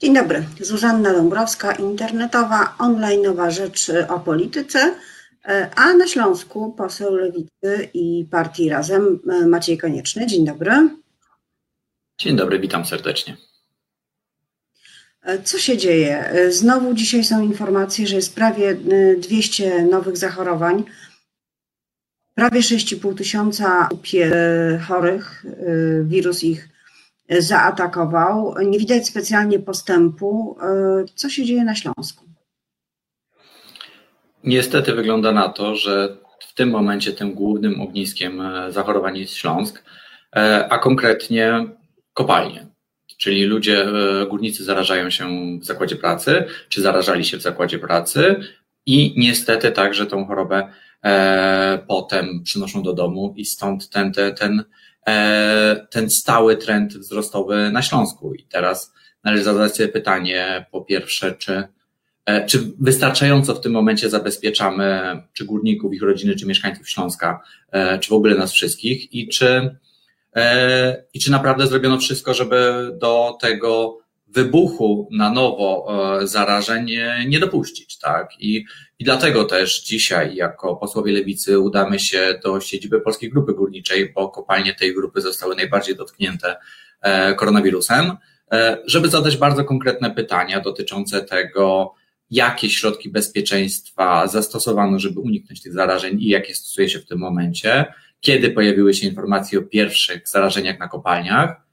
Dzień dobry, Zuzanna Dąbrowska, internetowa, onlineowa rzecz o polityce, a na Śląsku poseł Lewicy i partii Razem Maciej Konieczny. Dzień dobry. Dzień dobry, witam serdecznie. Co się dzieje? Znowu dzisiaj są informacje, że jest prawie 200 nowych zachorowań, prawie 6,5 tysiąca chorych, wirus ich zaatakował. Nie widać specjalnie postępu. Co się dzieje na Śląsku? Niestety wygląda na to, że w tym momencie tym głównym ogniskiem zachorowań jest Śląsk, a konkretnie kopalnie. Czyli ludzie, górnicy zarażają się w zakładzie pracy, czy zarażali się w zakładzie pracy i niestety także tą chorobę potem przynoszą do domu i stąd ten, ten, ten E, ten stały trend wzrostowy na Śląsku. I teraz należy zadać sobie pytanie, po pierwsze, czy, e, czy wystarczająco w tym momencie zabezpieczamy czy górników, ich rodziny, czy mieszkańców Śląska, e, czy w ogóle nas wszystkich i czy, i czy naprawdę zrobiono wszystko, żeby do tego wybuchu na nowo zarażeń nie dopuścić, tak? I i dlatego też dzisiaj, jako posłowie lewicy, udamy się do siedziby Polskiej Grupy Górniczej, bo kopalnie tej grupy zostały najbardziej dotknięte e, koronawirusem, e, żeby zadać bardzo konkretne pytania dotyczące tego, jakie środki bezpieczeństwa zastosowano, żeby uniknąć tych zarażeń i jakie stosuje się w tym momencie, kiedy pojawiły się informacje o pierwszych zarażeniach na kopalniach,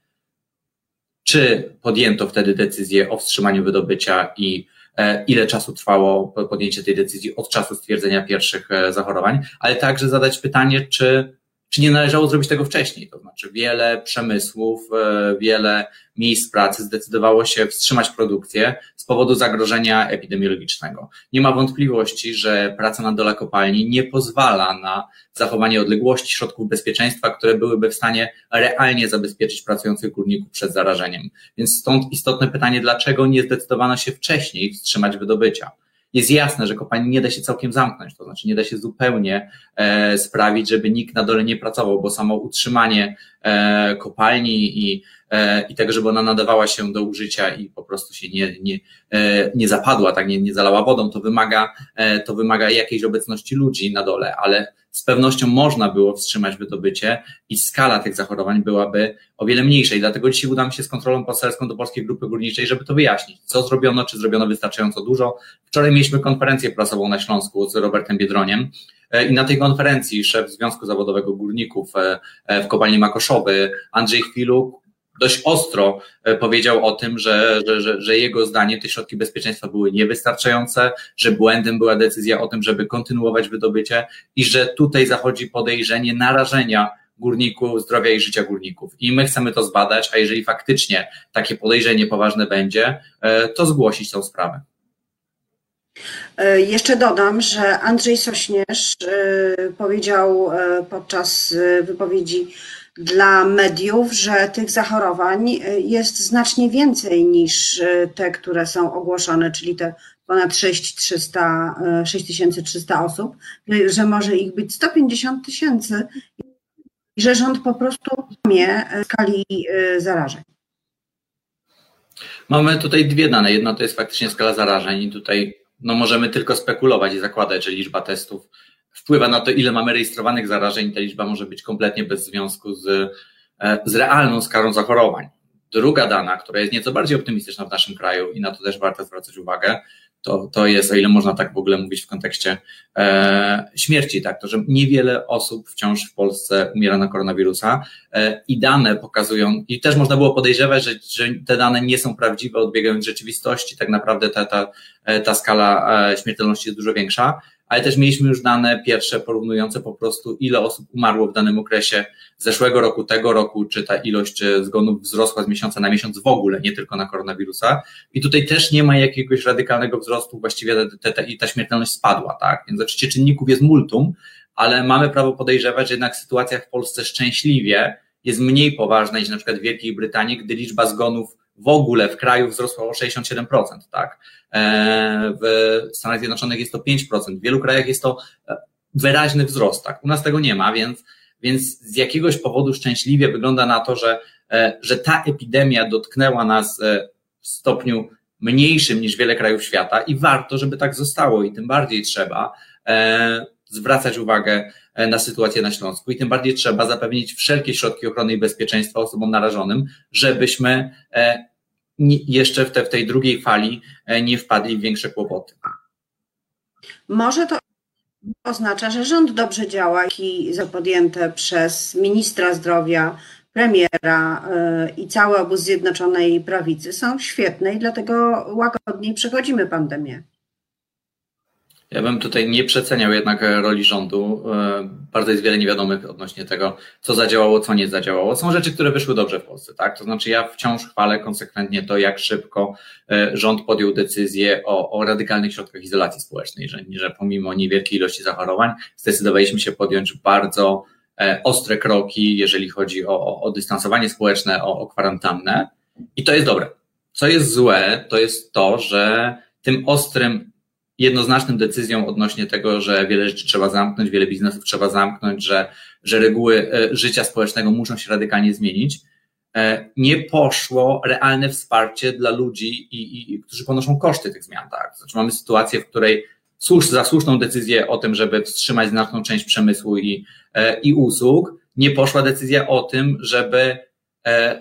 czy podjęto wtedy decyzję o wstrzymaniu wydobycia i E, ile czasu trwało podjęcie tej decyzji od czasu stwierdzenia pierwszych e, zachorowań, ale także zadać pytanie, czy, czy nie należało zrobić tego wcześniej. To znaczy, wiele przemysłów, e, wiele miejsc pracy zdecydowało się wstrzymać produkcję z powodu zagrożenia epidemiologicznego. Nie ma wątpliwości, że praca na dole kopalni nie pozwala na zachowanie odległości środków bezpieczeństwa, które byłyby w stanie realnie zabezpieczyć pracujących górników przed zarażeniem. Więc stąd istotne pytanie, dlaczego nie zdecydowano się wcześniej wstrzymać wydobycia? Jest jasne, że kopalni nie da się całkiem zamknąć, to znaczy nie da się zupełnie e, sprawić, żeby nikt na dole nie pracował, bo samo utrzymanie e, kopalni i, e, i tego, żeby ona nadawała się do użycia i po prostu się nie, nie, nie zapadła, tak nie, nie zalała wodą, to wymaga, to wymaga jakiejś obecności ludzi na dole, ale z pewnością można było wstrzymać wydobycie i skala tych zachorowań byłaby o wiele mniejsza. I dlatego dzisiaj udam się z kontrolą poselską do Polskiej Grupy Górniczej, żeby to wyjaśnić. Co zrobiono, czy zrobiono wystarczająco dużo. Wczoraj mieliśmy konferencję prasową na Śląsku z Robertem Biedroniem. E, I na tej konferencji szef Związku Zawodowego Górników e, e, w kopalni Makoszowy, Andrzej Chwiluk, dość ostro e, powiedział o tym, że, że, że, że jego zdanie te środki bezpieczeństwa były niewystarczające, że błędem była decyzja o tym, żeby kontynuować wydobycie i że tutaj zachodzi podejrzenie narażenia górników, zdrowia i życia górników. I my chcemy to zbadać, a jeżeli faktycznie takie podejrzenie poważne będzie, e, to zgłosić tą sprawę. E, jeszcze dodam, że Andrzej Sośnierz powiedział podczas wypowiedzi dla mediów, że tych zachorowań y, jest znacznie więcej niż y, te, które są ogłoszone, czyli te ponad 6300, 6300 y, osób, że może ich być 150 tysięcy i że rząd po prostu mie skali zarażeń. Mamy tutaj dwie dane. Jedna to jest faktycznie skala zarażeń i tutaj no, możemy tylko spekulować i zakładać, że liczba testów wpływa na to, ile mamy rejestrowanych zarażeń. Ta liczba może być kompletnie bez związku z, e, z realną skalą zachorowań. Druga dana, która jest nieco bardziej optymistyczna w naszym kraju i na to też warto zwracać uwagę, to, to jest, o ile można tak w ogóle mówić w kontekście e, śmierci, tak, to, że niewiele osób wciąż w Polsce umiera na koronawirusa e, i dane pokazują, i też można było podejrzewać, że, że te dane nie są prawdziwe, odbiegają od rzeczywistości, tak naprawdę ta, ta, e, ta skala e, śmiertelności jest dużo większa, ale też mieliśmy już dane pierwsze porównujące po prostu, ile osób umarło w danym okresie zeszłego roku, tego roku, czy ta ilość zgonów wzrosła z miesiąca na miesiąc w ogóle, nie tylko na koronawirusa. I tutaj też nie ma jakiegoś radykalnego wzrostu, właściwie i ta śmiertelność spadła, tak? Więc oczywiście czynników jest multum, ale mamy prawo podejrzewać, że jednak sytuacja w Polsce szczęśliwie jest mniej poważna niż na przykład w Wielkiej Brytanii, gdy liczba zgonów w ogóle w kraju wzrosła o 67%, tak? E, w Stanach Zjednoczonych jest to 5%, w wielu krajach jest to e, wyraźny wzrost, tak? U nas tego nie ma, więc, więc z jakiegoś powodu szczęśliwie wygląda na to, że, e, że ta epidemia dotknęła nas w stopniu mniejszym niż wiele krajów świata i warto, żeby tak zostało i tym bardziej trzeba zwracać uwagę e, na sytuację na Śląsku i tym bardziej trzeba zapewnić wszelkie środki ochrony i bezpieczeństwa osobom narażonym, żebyśmy e, jeszcze w, te, w tej drugiej fali e, nie wpadli w większe kłopoty. Może to oznacza, że rząd dobrze działa i podjęte przez ministra zdrowia, premiera i cały obóz Zjednoczonej Prawicy są świetne i dlatego łagodniej przechodzimy pandemię. Ja bym tutaj nie przeceniał jednak roli rządu. E, bardzo jest wiele niewiadomych odnośnie tego, co zadziałało, co nie zadziałało. Są rzeczy, które wyszły dobrze w Polsce, tak? To znaczy ja wciąż chwalę konsekwentnie to, jak szybko e, rząd podjął decyzję o, o radykalnych środkach izolacji społecznej, że, że pomimo niewielkiej ilości zachorowań zdecydowaliśmy się podjąć bardzo e, ostre kroki, jeżeli chodzi o, o, o dystansowanie społeczne, o, o kwarantannę. I to jest dobre. Co jest złe, to jest to, że tym ostrym jednoznacznym decyzją odnośnie tego, że wiele rzeczy trzeba zamknąć, wiele biznesów trzeba zamknąć, że, że reguły e, życia społecznego muszą się radykalnie zmienić, e, nie poszło realne wsparcie dla ludzi, i, i, którzy ponoszą koszty tych zmian. Tak? Znaczy mamy sytuację, w której słusz, za słuszną decyzję o tym, żeby wstrzymać znaczną część przemysłu i, e, i usług, nie poszła decyzja o tym, żeby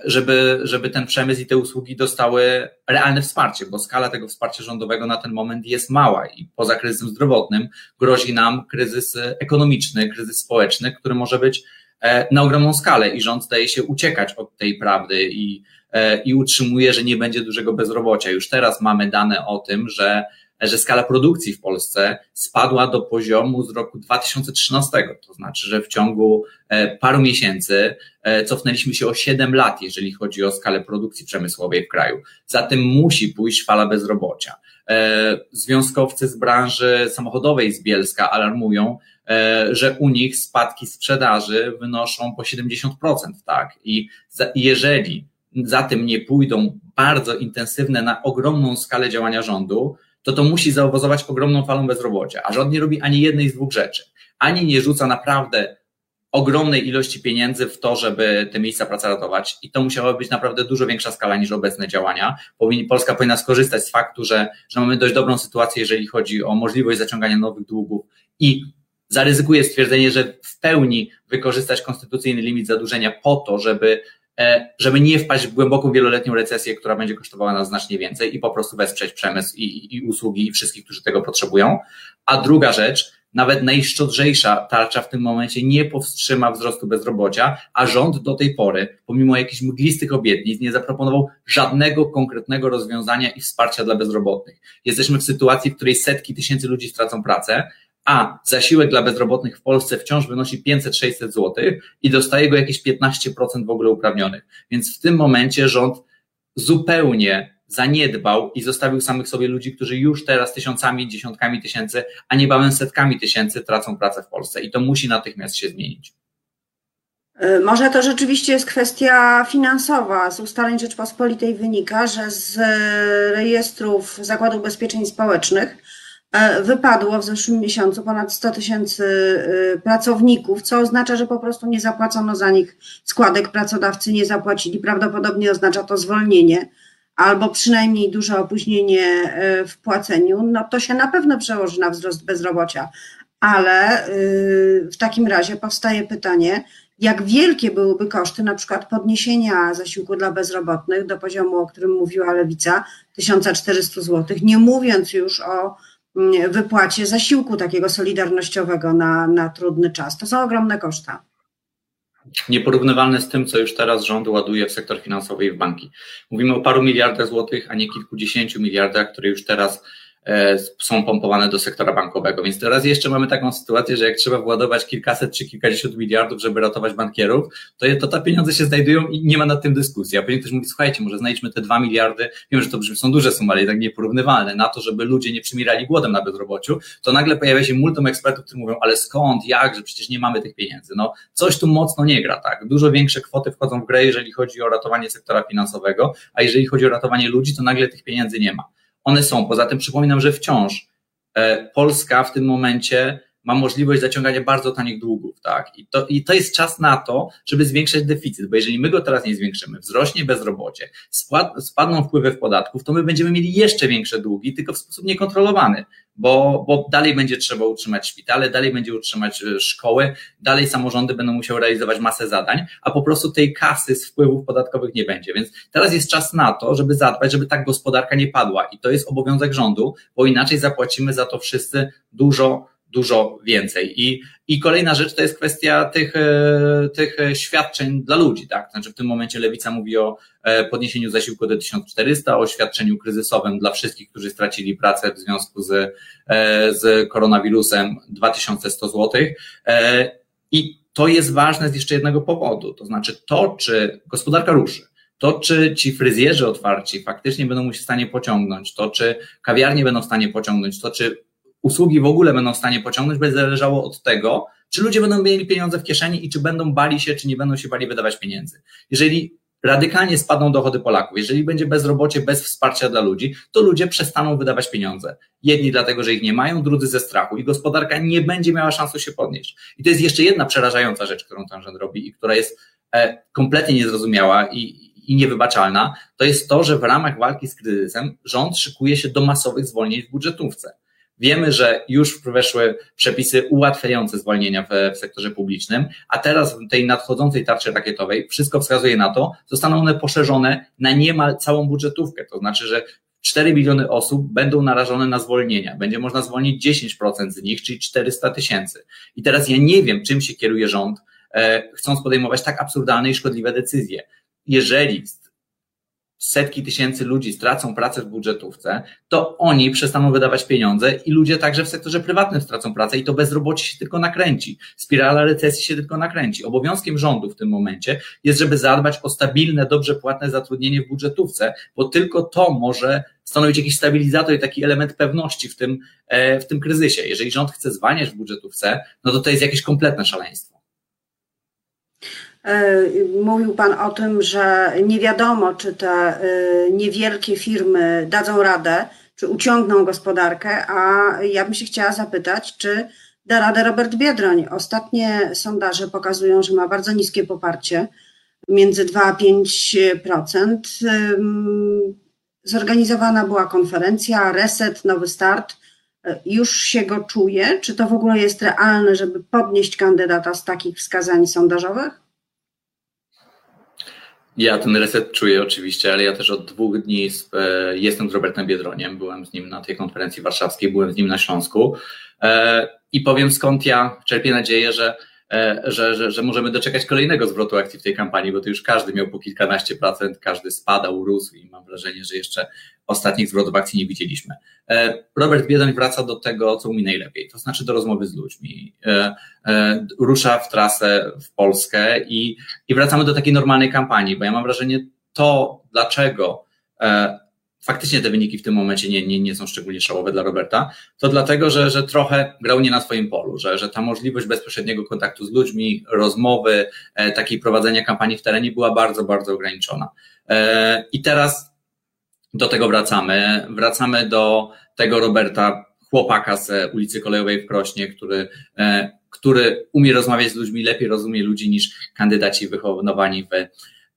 żeby, żeby ten przemysł i te usługi dostały realne wsparcie, bo skala tego wsparcia rządowego na ten moment jest mała i poza kryzysem zdrowotnym grozi nam kryzys ekonomiczny, kryzys społeczny, który może być e, na ogromną skalę i rząd zdaje się uciekać od tej prawdy i, e, i utrzymuje, że nie będzie dużego bezrobocia. Już teraz mamy dane o tym, że że skala produkcji w Polsce spadła do poziomu z roku 2013. To znaczy, że w ciągu e, paru miesięcy e, cofnęliśmy się o 7 lat, jeżeli chodzi o skalę produkcji przemysłowej w kraju. Za tym musi pójść fala bezrobocia. E, związkowcy z branży samochodowej z Bielska alarmują, że u nich spadki sprzedaży wynoszą po 70%, tak? I jeżeli za tym nie pójdą bardzo intensywne na ogromną skalę działania rządu, to to musi zaowocować ogromną falą bezrobocia, a rząd nie robi ani jednej z dwóch rzeczy. Ani nie rzuca naprawdę ogromnej ilości pieniędzy w to, żeby te miejsca pracy ratować i to musiała być naprawdę dużo większa skala niż obecne działania. Polska powinna skorzystać z faktu, że, że mamy dość dobrą sytuację, jeżeli chodzi o możliwość zaciągania nowych długów i zaryzykuje stwierdzenie, że w pełni wykorzystać konstytucyjny limit zadłużenia po to, żeby żeby nie wpaść w głęboką wieloletnią recesję, która będzie kosztowała nas znacznie więcej i po prostu wesprzeć przemysł i, i, i usługi i wszystkich, którzy tego potrzebują. A druga rzecz, nawet najszczodrzejsza tarcza w tym momencie nie powstrzyma wzrostu bezrobocia, a rząd do tej pory, pomimo jakichś mglistych obietnic, nie zaproponował żadnego konkretnego rozwiązania i wsparcia dla bezrobotnych. Jesteśmy w sytuacji, w której setki tysięcy ludzi stracą pracę, a zasiłek dla bezrobotnych w Polsce wciąż wynosi 500-600 zł i dostaje go jakieś 15% w ogóle uprawnionych. Więc w tym momencie rząd zupełnie zaniedbał i zostawił samych sobie ludzi, którzy już teraz tysiącami, dziesiątkami tysięcy, a niebawem setkami tysięcy tracą pracę w Polsce i to musi natychmiast się zmienić. Y, może to rzeczywiście jest kwestia finansowa. Z ustaleń Rzeczpospolitej wynika, że z rejestrów Zakładu Ubezpieczeń Społecznych E, wypadło w zeszłym miesiącu ponad 100 tysięcy e, pracowników, co oznacza, że po prostu nie zapłacono za nich składek, pracodawcy nie zapłacili. Prawdopodobnie oznacza to zwolnienie albo przynajmniej duże opóźnienie e, w płaceniu. No to się na pewno przełoży na wzrost bezrobocia, ale w takim razie powstaje pytanie, jak wielkie byłyby koszty na przykład podniesienia zasiłku dla bezrobotnych do poziomu, o którym mówiła Lewica, 1400 zł, nie mówiąc już o wypłacie zasiłku takiego solidarnościowego na, na trudny czas. To są ogromne koszta. Nieporównywalne z tym, co już teraz rząd ładuje w sektor finansowy i w banki. Mówimy o paru miliardach złotych, a nie kilkudziesięciu miliardach, które już teraz są pompowane do sektora bankowego. Więc teraz jeszcze mamy taką sytuację, że jak trzeba władować kilkaset czy kilkadziesiąt miliardów, żeby ratować bankierów, to, to te pieniądze się znajdują i nie ma nad tym dyskusji. A później ktoś mówi, słuchajcie, może znajdźmy te dwa miliardy, wiem, że to brzmi, są duże sumy, ale jednak nieporównywalne, na to, żeby ludzie nie przymierali głodem na bezrobociu, to nagle pojawia się multum ekspertów, którzy mówią, ale skąd, jak, że przecież nie mamy tych pieniędzy. No, coś tu mocno nie gra, tak? Dużo większe kwoty wchodzą w grę, jeżeli chodzi o ratowanie sektora finansowego, a jeżeli chodzi o ratowanie ludzi, to nagle tych pieniędzy nie ma one są. Poza tym przypominam, że wciąż e, Polska w tym momencie ma możliwość zaciągania bardzo tanich długów, tak? I to, I to jest czas na to, żeby zwiększać deficyt, bo jeżeli my go teraz nie zwiększymy, wzrośnie bezrobocie, spadną wpływy w podatków, to my będziemy mieli jeszcze większe długi, tylko w sposób niekontrolowany, bo, bo dalej będzie trzeba utrzymać szpitale, dalej będzie utrzymać e, szkoły, dalej samorządy będą musiały realizować masę zadań, a po prostu tej kasy z wpływów podatkowych nie będzie. Więc teraz jest czas na to, żeby zadbać, żeby ta gospodarka nie padła i to jest obowiązek rządu, bo inaczej zapłacimy za to wszyscy dużo, dużo więcej. I, i kolejna rzecz to jest kwestia tych, e, tych świadczeń dla ludzi, tak? Znaczy w tym momencie Lewica mówi o e, podniesieniu zasiłku do 1400, o świadczeniu kryzysowym dla wszystkich, którzy stracili pracę w związku z, e, z koronawirusem 2100 zł. I to jest ważne z jeszcze jednego powodu, to znaczy to, czy gospodarka ruszy, to, czy ci fryzjerzy otwarci faktycznie będą mu się w stanie pociągnąć, to, czy kawiarnie będą w stanie pociągnąć, to, czy usługi w ogóle będą w stanie pociągnąć, będzie zależało od tego, czy ludzie będą mieli pieniądze w kieszeni i czy będą bali się, czy nie będą się bali wydawać pieniędzy. Jeżeli radykalnie spadną dochody Polaków, jeżeli będzie bezrobocie bez wsparcia dla ludzi, to ludzie przestaną wydawać pieniądze. Jedni dlatego, że ich nie mają, drudzy ze strachu i gospodarka nie będzie miała szansy się podnieść. I to jest jeszcze jedna przerażająca rzecz, którą ten rząd robi i która jest e, kompletnie niezrozumiała i, i niewybaczalna, to jest to, że w ramach walki z kryzysem rząd szykuje się do masowych zwolnień w budżetówce. Wiemy, że już weszły przepisy ułatwiające zwolnienia w, w, sektorze publicznym, a teraz w tej nadchodzącej tarczy rakietowej wszystko wskazuje na to, zostaną one poszerzone na niemal całą budżetówkę. To znaczy, że 4 miliony osób będą narażone na zwolnienia. Będzie można zwolnić 10% z nich, czyli 400 tysięcy. I teraz ja nie wiem, czym się kieruje rząd, e, chcąc podejmować tak absurdalne i szkodliwe decyzje. Jeżeli setki tysięcy ludzi stracą pracę w budżetówce, to oni przestaną wydawać pieniądze i ludzie także w sektorze prywatnym stracą pracę i to bezrobocie się tylko nakręci. Spirala recesji się tylko nakręci. Obowiązkiem rządu w tym momencie jest, żeby zadbać o stabilne, dobrze płatne zatrudnienie w budżetówce, bo tylko to może stanowić jakiś stabilizator i taki element pewności w tym, e, w tym kryzysie. Jeżeli rząd chce zwalniać w budżetówce, no to to jest jakieś kompletne szaleństwo. E, mówił Pan o tym, że nie wiadomo, czy te e, niewielkie firmy dadzą radę, czy uciągną gospodarkę, a ja bym się chciała zapytać, czy da radę Robert Biedroń. Ostatnie sondaże pokazują, że ma bardzo niskie poparcie, między 2 a 5%. Zorganizowana była konferencja, reset, nowy start. E, już się go czuje? Czy to w ogóle jest realne, żeby podnieść kandydata z takich wskazań sondażowych? Ja ten reset czuję oczywiście, ale ja też od dwóch dni z, e, jestem z Robertem Biedroniem, byłem z nim na tej konferencji warszawskiej, byłem z nim na Śląsku. E, i powiem skąd ja czerpię nadzieję, że że, że, że możemy doczekać kolejnego zwrotu akcji w tej kampanii, bo to już każdy miał po kilkanaście procent, każdy spadał, rósł i mam wrażenie, że jeszcze ostatnich zwrotów akcji nie widzieliśmy. E, Robert Biedoń wraca do tego, co umie najlepiej, to znaczy do rozmowy z ludźmi. E, rusza w trasę w Polskę i, i wracamy do takiej normalnej kampanii, bo ja mam wrażenie, to dlaczego faktycznie te wyniki w tym momencie nie, nie, nie są szczególnie szałowe dla Roberta, to dlatego, że, że trochę grał nie na swoim polu, że, że ta możliwość bezpośredniego kontaktu z ludźmi, rozmowy, e, takiej prowadzenia kampanii w terenie była bardzo, bardzo ograniczona. E, I teraz do tego wracamy. Wracamy do tego Roberta, chłopaka z ulicy Kolejowej w Krośnie, który, e, który umie rozmawiać z ludźmi, lepiej rozumie ludzi niż kandydaci wychowani w,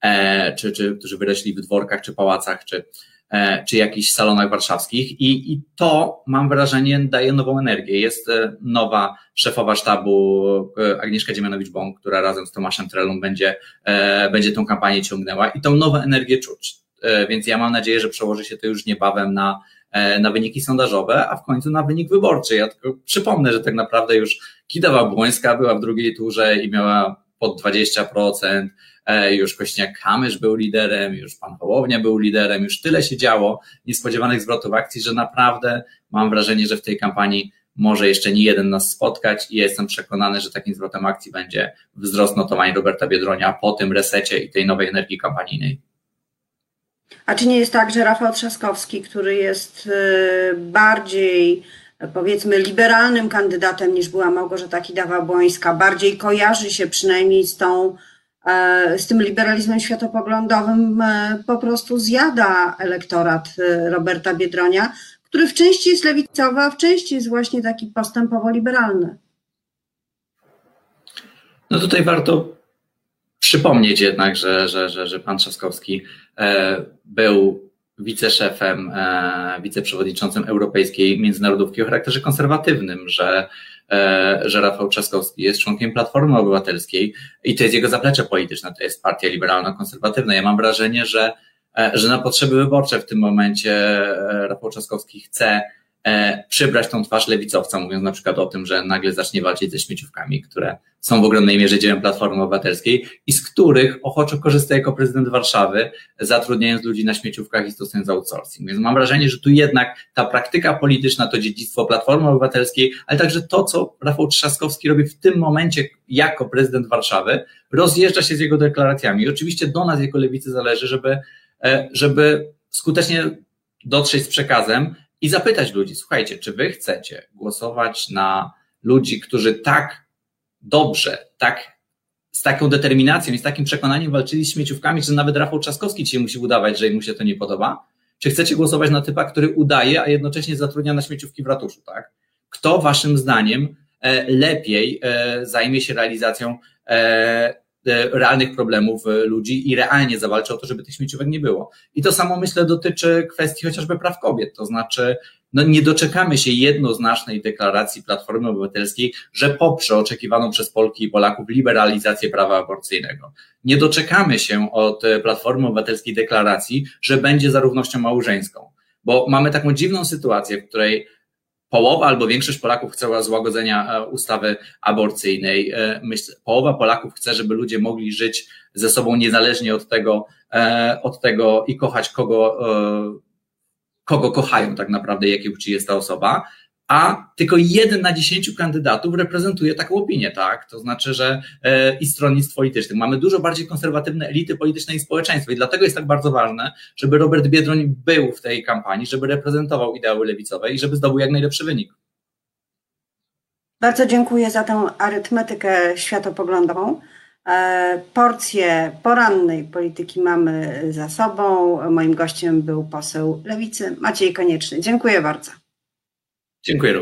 e, czy, czy, którzy wyrośli w dworkach, czy pałacach, czy, czy jakichś salonach warszawskich i, i to mam wrażenie daje nową energię. Jest e, nowa szefowa sztabu e, Agnieszka Dziemianowicz-Bąk, która razem z Tomaszem Trelą będzie, będzie tą kampanię ciągnęła i tą nową energię czuć. Więc ja mam nadzieję, że przełoży się to już niebawem na, na wyniki sondażowe, a w końcu na wynik wyborczy. Ja tylko przypomnę, że tak naprawdę już Kidawa Błońska była w drugiej turze i miała pod 20%, E, już Kośniak-Kamysz był liderem, już pan Hołownia był liderem, już tyle się działo niespodziewanych zwrotów akcji, że naprawdę mam wrażenie, że w tej kampanii może jeszcze nie jeden nas spotkać i jestem przekonany, że takim zwrotem akcji będzie wzrost notowań Roberta Biedronia po tym resecie i tej nowej energii kampanijnej. A czy nie jest tak, że Rafał Trzaskowski, który jest y, bardziej powiedzmy liberalnym kandydatem niż była Małgorzata Kidawa-Błońska, bardziej kojarzy się przynajmniej z tą E, z tym liberalizmem światopoglądowym e, po prostu zjada elektorat e, Roberta Biedronia, który w części jest lewicowy, a w części jest właśnie taki postępowo liberalny. No tutaj warto przypomnieć jednak, że, że, że, że pan Trzaskowski był wiceszefem, wiceprzewodniczącym Europejskiej Międzynarodówki o charakterze konserwatywnym, że E, że Rafał Trzaskowski jest członkiem Platformy Obywatelskiej i to jest jego zaplecze polityczne, to jest partia liberalno-konserwatywna. Ja mam wrażenie, że, e, że na potrzeby wyborcze w tym momencie e, Rafał Trzaskowski chce E, przybrać tą twarz lewicowca, mówiąc na przykład o tym, że nagle zacznie walczyć ze śmieciówkami, które są w ogromnej mierze dziełem Platformy Obywatelskiej i z których ochoczo korzysta jako prezydent Warszawy, zatrudniając ludzi na śmieciówkach i stosując outsourcing. Więc mam wrażenie, że tu jednak ta praktyka polityczna to dziedzictwo Platformy Obywatelskiej, ale także to, co Rafał Trzaskowski robi w tym momencie jako prezydent Warszawy, rozjeżdża się z jego deklaracjami. I oczywiście do nas jako lewicy zależy, żeby, e, żeby skutecznie dotrzeć z przekazem, i zapytać ludzi, słuchajcie, czy wy chcecie głosować na ludzi, którzy tak dobrze, tak z taką determinacją i z takim przekonaniem walczyli z śmieciówkami, że nawet Rafał Trzaskowski ci musi udawać, że mu się to nie podoba? Czy chcecie głosować na typa, który udaje, a jednocześnie zatrudnia na śmieciówki w ratuszu, tak? Kto waszym zdaniem e, lepiej e, zajmie się realizacją E, realnych problemów e, ludzi i realnie zawalczy o to, żeby tych śmieciówek nie było. I to samo myślę dotyczy kwestii chociażby praw kobiet, to znaczy no nie doczekamy się jednoznacznej deklaracji Platformy Obywatelskiej, że poprze oczekiwaną przez Polki i Polaków liberalizację prawa aborcyjnego. Nie doczekamy się od Platformy Obywatelskiej deklaracji, że będzie za równością małżeńską, bo mamy taką dziwną sytuację, w której połowa albo większość Polaków chce złagodzenia e, ustawy aborcyjnej. E, połowa Polaków chce, żeby ludzie mogli żyć ze sobą niezależnie od tego, e, od tego i kochać kogo, kogo kochają tak naprawdę, jakiej płci jest ta osoba a tylko jeden na dziesięciu kandydatów reprezentuje taką opinię, tak? To znaczy, że e, i stronnictw politycznych. Mamy dużo bardziej konserwatywne elity polityczne i społeczeństwo i dlatego jest tak bardzo ważne, żeby Robert Biedroń był w tej kampanii, żeby reprezentował ideały lewicowe i żeby zdobył jak najlepszy wynik. Bardzo dziękuję za tę arytmetykę światopoglądową. E, porcję porannej polityki mamy za sobą. Moim gościem był poseł Lewicy Maciej Konieczny. Dziękuję bardzo. Dziękuję również.